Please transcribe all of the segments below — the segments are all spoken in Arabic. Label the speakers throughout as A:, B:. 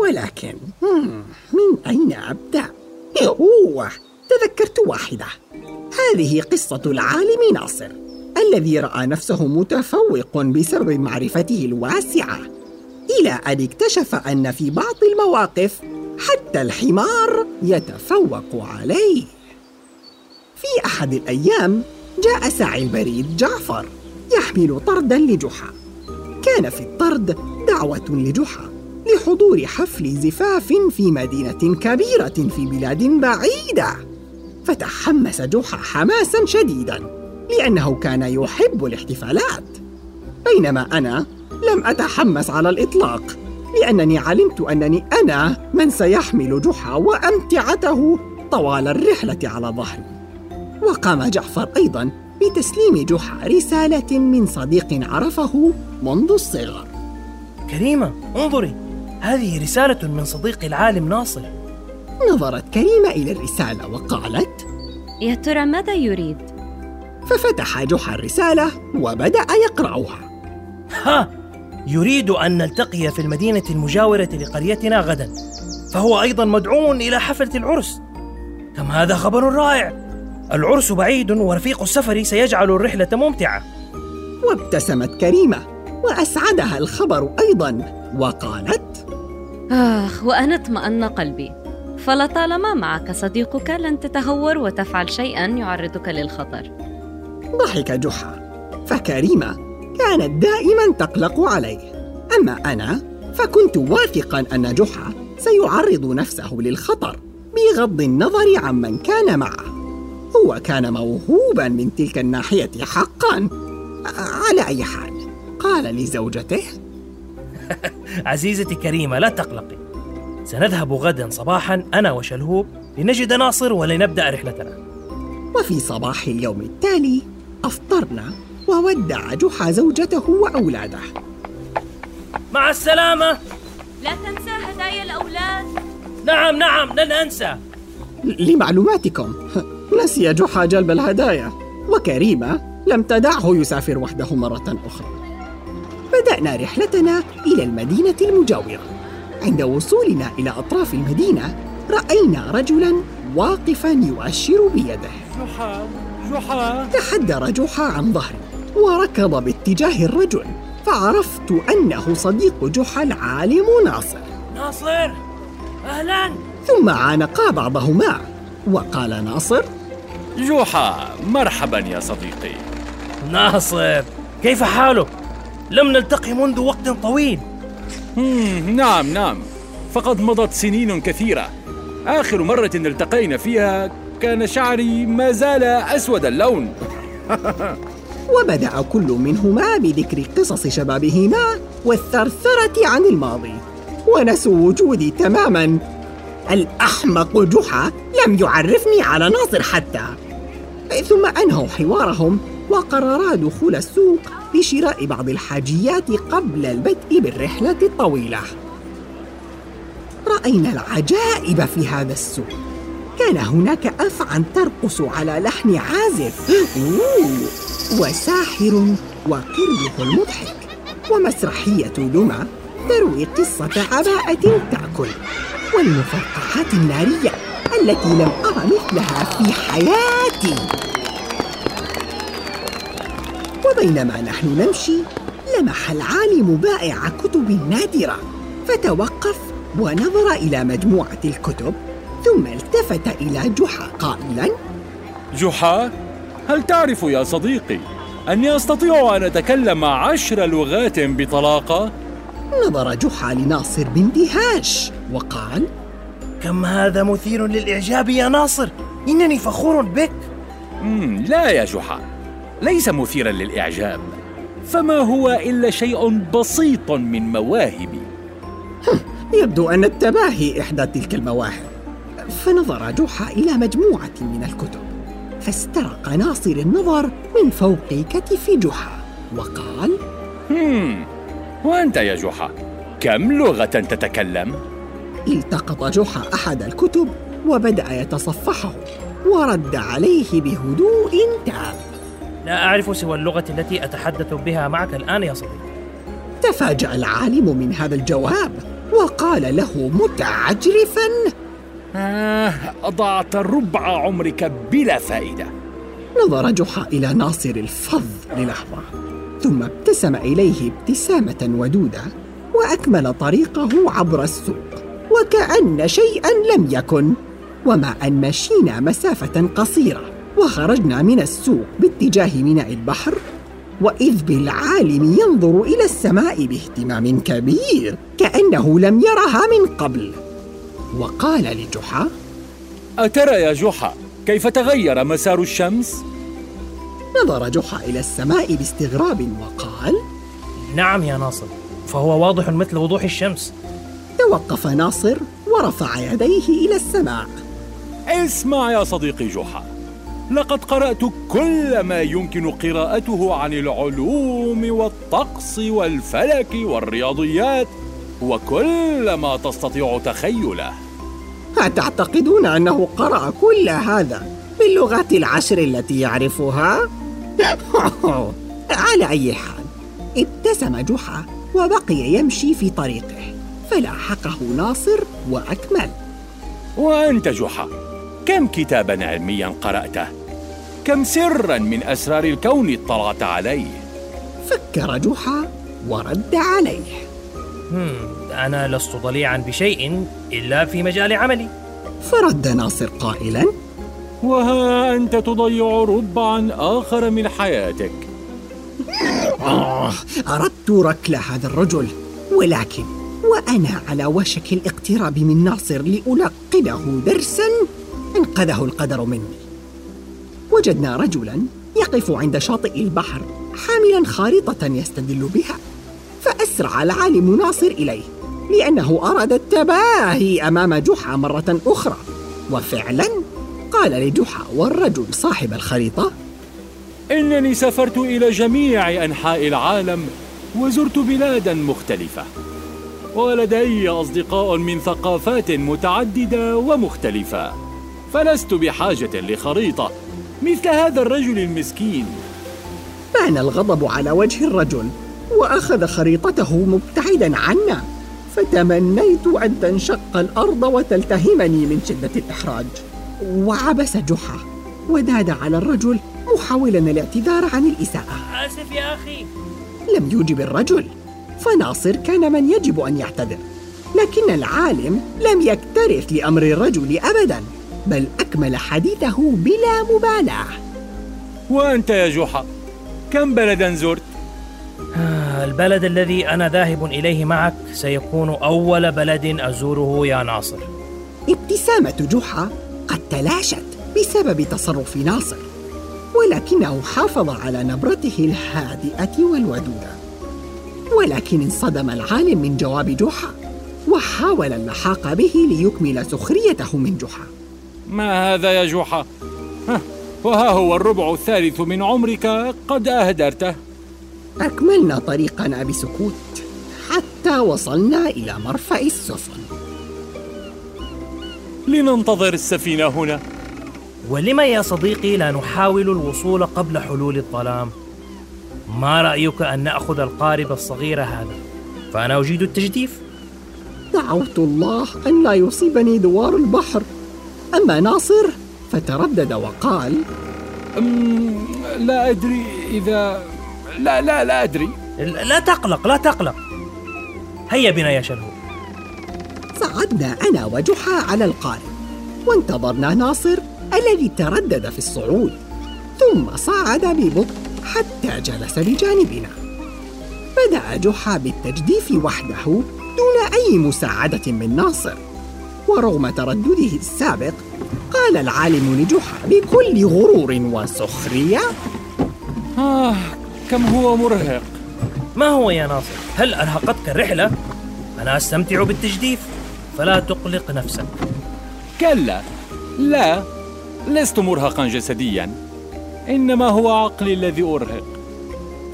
A: ولكن من أين أبدأ؟ أوه تذكرت واحدة. هذه قصة العالم ناصر الذي رأى نفسه متفوق بسبب معرفته الواسعة. إلى أن اكتشف أن في بعض المواقف حتى الحمار يتفوق عليه. في أحد الأيام جاء ساعي البريد جعفر يحمل طردا لجحا. كان في الطرد دعوة لجحا لحضور حفل زفاف في مدينة كبيرة في بلاد بعيدة. فتحمس جحا حماسا شديدا لأنه كان يحب الاحتفالات. بينما أنا لم أتحمس على الإطلاق لأنني علمت أنني أنا من سيحمل جحا وأمتعته طوال الرحلة على ظهري. وقام جعفر أيضا بتسليم جحا رسالة من صديق عرفه منذ الصغر.
B: كريمة انظري هذه رسالة من صديقي العالم ناصر.
A: نظرت كريمة إلى الرسالة وقالت
C: يا ترى ماذا يريد؟
A: ففتح جحا الرسالة وبدأ يقرأها.
B: ها يريد أن نلتقي في المدينة المجاورة لقريتنا غدا فهو أيضا مدعو إلى حفلة العرس. كم هذا خبر رائع! العرس بعيد ورفيق السفر سيجعل الرحلة ممتعة.
A: وابتسمت كريمة وأسعدها الخبر أيضا وقالت
C: آخ وأنا اطمأن قلبي. فلطالما معك صديقك لن تتهور وتفعل شيئا يعرضك للخطر.
A: ضحك جحا. فكريمة كانت دائما تقلق عليه. أما أنا فكنت واثقا أن جحا سيعرض نفسه للخطر بغض النظر عمن كان معه. هو كان موهوبا من تلك الناحية حقا على أي حال. قال لزوجته
B: عزيزتي كريمة لا تقلقي. سنذهب غدا صباحا أنا وشلهوب لنجد ناصر ولنبدأ رحلتنا.
A: وفي صباح اليوم التالي أفطرنا وودع جحا زوجته وأولاده.
B: مع السلامة.
C: لا تنسى هدايا الأولاد.
B: نعم نعم لن أنسى.
A: لمعلوماتكم. نسي جحا جلب الهدايا وكريمة لم تدعه يسافر وحده مرة أخرى. بدأنا رحلتنا إلى المدينة المجاورة. عند وصولنا إلى أطراف المدينة رأينا رجلا واقفا يؤشر بيده.
D: جحا جحا.
A: تحدر جحا عن ظهري وركض باتجاه الرجل. فعرفت أنه صديق جحا العالم ناصر.
B: ناصر أهلا.
A: ثم عانقا بعضهما وقال ناصر
D: جحا مرحبا يا صديقي.
B: ناصر كيف حالك؟ لم نلتقي منذ وقت طويل.
D: نعم نعم. فقد مضت سنين كثيرة. آخر مرة التقينا فيها كان شعري ما زال أسود اللون.
A: وبدأ كل منهما بذكر قصص شبابهما والثرثرة عن الماضي ونسوا وجودي تماما. الأحمق جحا لم يعرفني على ناصر حتى. ثم أنهوا حوارهم وقررا دخول السوق لشراء بعض الحاجيات قبل البدء بالرحلة الطويلة. رأينا العجائب في هذا السوق. كان هناك أفعى ترقص على لحن عازف. وساحر وقرده المضحك. ومسرحية لما تروي قصة عباءة تأكل. والمفرقعات النارية التي لم أرى مثلها في حياتي. وبينما نحن نمشي لمح العالم بائع كتب نادرة. فتوقف ونظر إلى مجموعة الكتب ثم التفت إلى جحا. قائلا
D: جحا هل تعرف يا صديقي أني أستطيع أن أتكلم عشر لغات بطلاقة؟
A: نظر جحا لناصر باندهاش وقال
B: كم هذا مثير للإعجاب يا ناصر؟ إنني فخور بك.
D: لا يا جحا ليس مثيرا للإعجاب فما هو إلا شيء بسيط من مواهبي.
A: يبدو أن التباهي إحدى تلك المواهب. فنظر جحا إلى مجموعة من الكتب فاسترق ناصر النظر من فوق كتف جحا وقال
D: هم وأنت يا جحا كم لغة تتكلم؟
A: التقط جحا أحد الكتب وبدأ يتصفحه ورد عليه بهدوء تام.
B: لا أعرف سوى اللغة التي أتحدث بها معك الآن يا صديقي.
A: تفاجأ العالم من هذا الجواب وقال له متعجرفا
D: آه أضعت ربع عمرك بلا فائدة.
A: نظر جحا إلى ناصر الفظ للحظة. ثم ابتسم إليه ابتسامة ودودة وأكمل طريقه عبر السوق وكأن شيئا لم يكن ومع أن مشينا مسافة قصيرة وخرجنا من السوق باتجاه ميناء البحر وإذ بالعالم ينظر إلى السماء باهتمام كبير كأنه لم يرها من قبل وقال لجحا
D: أترى يا جحا كيف تغير مسار الشمس؟
A: نظر جحا إلى السماء باستغراب وقال
B: نعم يا ناصر فهو واضح مثل وضوح الشمس.
A: توقف ناصر ورفع يديه إلى السماء.
D: اسمع يا صديقي جحا لقد قرأت كل ما يمكن قراءته عن العلوم والطقس والفلك والرياضيات وكل ما تستطيع تخيله.
A: أتعتقدون أنه قرأ كل هذا باللغات العشر التي يعرفها؟ على أي حال ابتسم جحا وبقي يمشي في طريقه فلاحقه ناصر وأكمل
D: وأنت جحا كم كتابا علميا قرأته؟ كم سرا من أسرار الكون اطلعت عليه؟
A: فكر جحا ورد عليه
B: أنا لست ضليعا بشيء إلا في مجال عملي
A: فرد ناصر قائلا
D: وها أنت تضيع ربعا آخر من حياتك.
A: آه أردت ركل هذا الرجل ولكن وأنا على وشك الاقتراب من ناصر لألقنه درسا أنقذه القدر مني. وجدنا رجلا يقف عند شاطئ البحر حاملا خارطة يستدل بها. فأسرع العالم ناصر إليه لأنه أراد التباهي أمام جحا مرة أخرى. وفعلا قال لجحا والرجل صاحب الخريطة.
D: إنني سافرت إلى جميع أنحاء العالم وزرت بلادا مختلفة. ولدي أصدقاء من ثقافات متعددة ومختلفة. فلست بحاجة لخريطة مثل هذا الرجل المسكين.
A: بان الغضب على وجه الرجل وأخذ خريطته مبتعدا عنا. فتمنيت أن تنشق الأرض وتلتهمني من شدة الإحراج. وعبس جحا وداد على الرجل محاولا الاعتذار عن الإساءة.
B: آسف يا أخي.
A: لم يجب الرجل. فناصر كان من يجب أن يعتذر لكن العالم لم يكترث لأمر الرجل ابدا بل أكمل حديثه بلا مبالاة.
D: وأنت يا جحا كم بلدا زرت؟
B: آه، البلد الذي أنا ذاهب إليه معك سيكون أول بلد أزوره يا ناصر.
A: ابتسامة جحا قد تلاشت بسبب تصرف ناصر ولكنه حافظ على نبرته الهادئة والودودة. ولكن انصدم العالم من جواب جحا وحاول اللحاق به ليكمل سخريته من جحا.
D: ما هذا يا جحا؟ ها، وها هو الربع الثالث من عمرك قد أهدرته.
A: أكملنا طريقنا بسكوت حتى وصلنا إلى مرفأ السفن.
D: لننتظر السفينة هنا.
B: ولم يا صديقي لا نحاول الوصول قبل حلول الظلام؟ ما رأيك أن نأخذ القارب الصغير هذا؟ فأنا أجيد التجديف.
A: دعوت الله أن لا يصيبني دوار البحر. أما ناصر فتردد وقال
D: أم، لا أدري إذا لا لا لا أدري.
B: لا تقلق لا تقلق. هيا بنا يا شلهو
A: صعدنا أنا وجحا على القارب وانتظرنا ناصر الذي تردد في الصعود ثم صعد ببطء حتى جلس بجانبنا بدأ جحا بالتجديف وحده دون أي مساعدة من ناصر ورغم تردده السابق قال العالم لجحا بكل غرور وسخرية
D: آه كم هو مرهق
B: ما هو يا ناصر؟ هل أرهقتك الرحلة؟ أنا أستمتع بالتجديف فلا تقلق نفسك.
D: كلا. لا لست مرهقا جسديا. إنما هو عقلي الذي أرهق.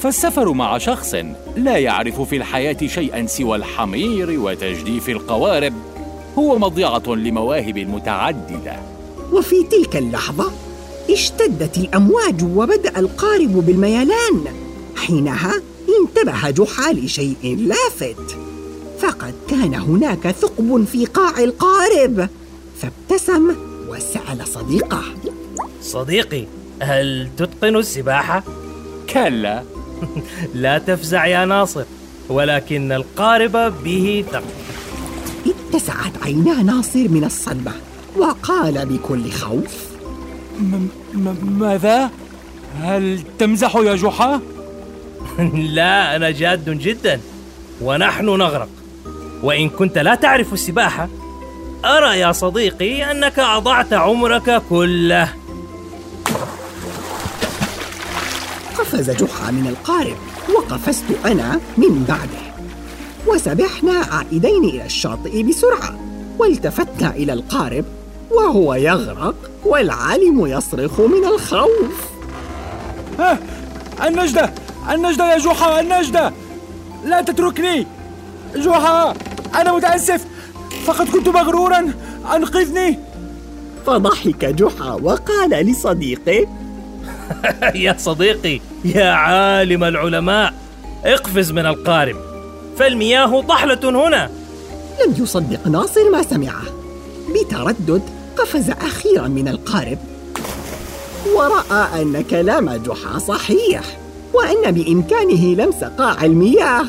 D: فالسفر مع شخص لا يعرف في الحياة شيئا سوى الحمير وتجديف القوارب هو مضيعة لمواهب متعددة.
A: وفي تلك اللحظة اشتدت الأمواج وبدأ القارب بالميلان. حينها انتبه جحا لشيء لافت. فقد كان هناك ثقب في قاع القارب. فابتسم وسأل صديقه.
B: صديقي هل تتقن السباحة؟
D: كلا.
B: لا تفزع يا ناصر ولكن القارب به ثقل
A: اتسعت عينا ناصر من الصدمة وقال بكل خوف
D: م- م- ماذا؟ هل تمزح يا جحا؟
B: لا أنا جاد جدا ونحن نغرق. وإن كنت لا تعرف السباحة أرى يا صديقي أنك أضعت عمرك كله.
A: قفز جحا من القارب وقفزت أنا من بعده. وسبحنا عائدين إلى الشاطئ بسرعة والتفتنا إلى القارب وهو يغرق والعالم يصرخ من الخوف.
D: ها النجدة! النجدة يا جحا النجدة! لا تتركني! جحا! أنا متأسف. فقد كنت مغرورا. أنقذني.
A: فضحك جحا وقال لصديقه.
B: يا صديقي يا عالم العلماء اقفز من القارب. فالمياه ضحلة هنا.
A: لم يصدق ناصر ما سمعه. بتردد قفز أخيرا من القارب. ورأى أن كلام جحا صحيح وأن بإمكانه لمس قاع المياه.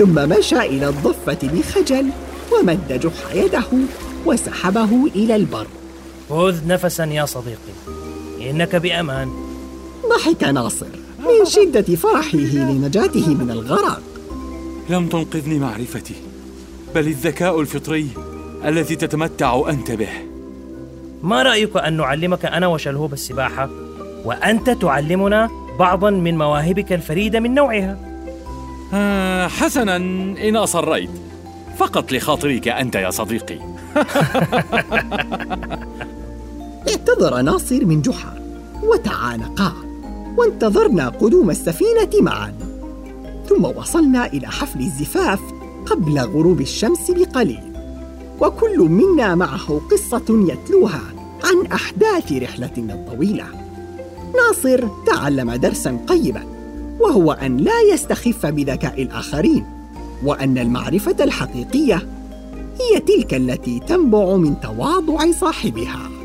A: ثم مشى إلى الضفة بخجل ومد جحا يده وسحبه إلى البر.
B: خذ نفسا يا صديقي إنك بأمان.
A: ضحك ناصر من شدة فرحه لنجاته من الغرق.
D: لم تنقذني معرفتي بل الذكاء الفطري الذي تتمتع أنت به.
B: ما رأيك أن نعلمك أنا وشلهوب السباحة وأنت تعلمنا بعضا من مواهبك الفريدة من نوعها؟
D: آه حسنا إن أصريت. فقط لخاطرك أنت يا صديقي.
A: اعتذر ناصر من جحا وتعانقا وانتظرنا قدوم السفينة معا. ثم وصلنا إلى حفل الزفاف قبل غروب الشمس بقليل. وكل منا معه قصة يتلوها عن أحداث رحلتنا الطويلة. ناصر تعلم درسا قيما. وهو أن لا يستخف بذكاء الآخرين وأن المعرفة الحقيقية هي تلك التي تنبع من تواضع صاحبها.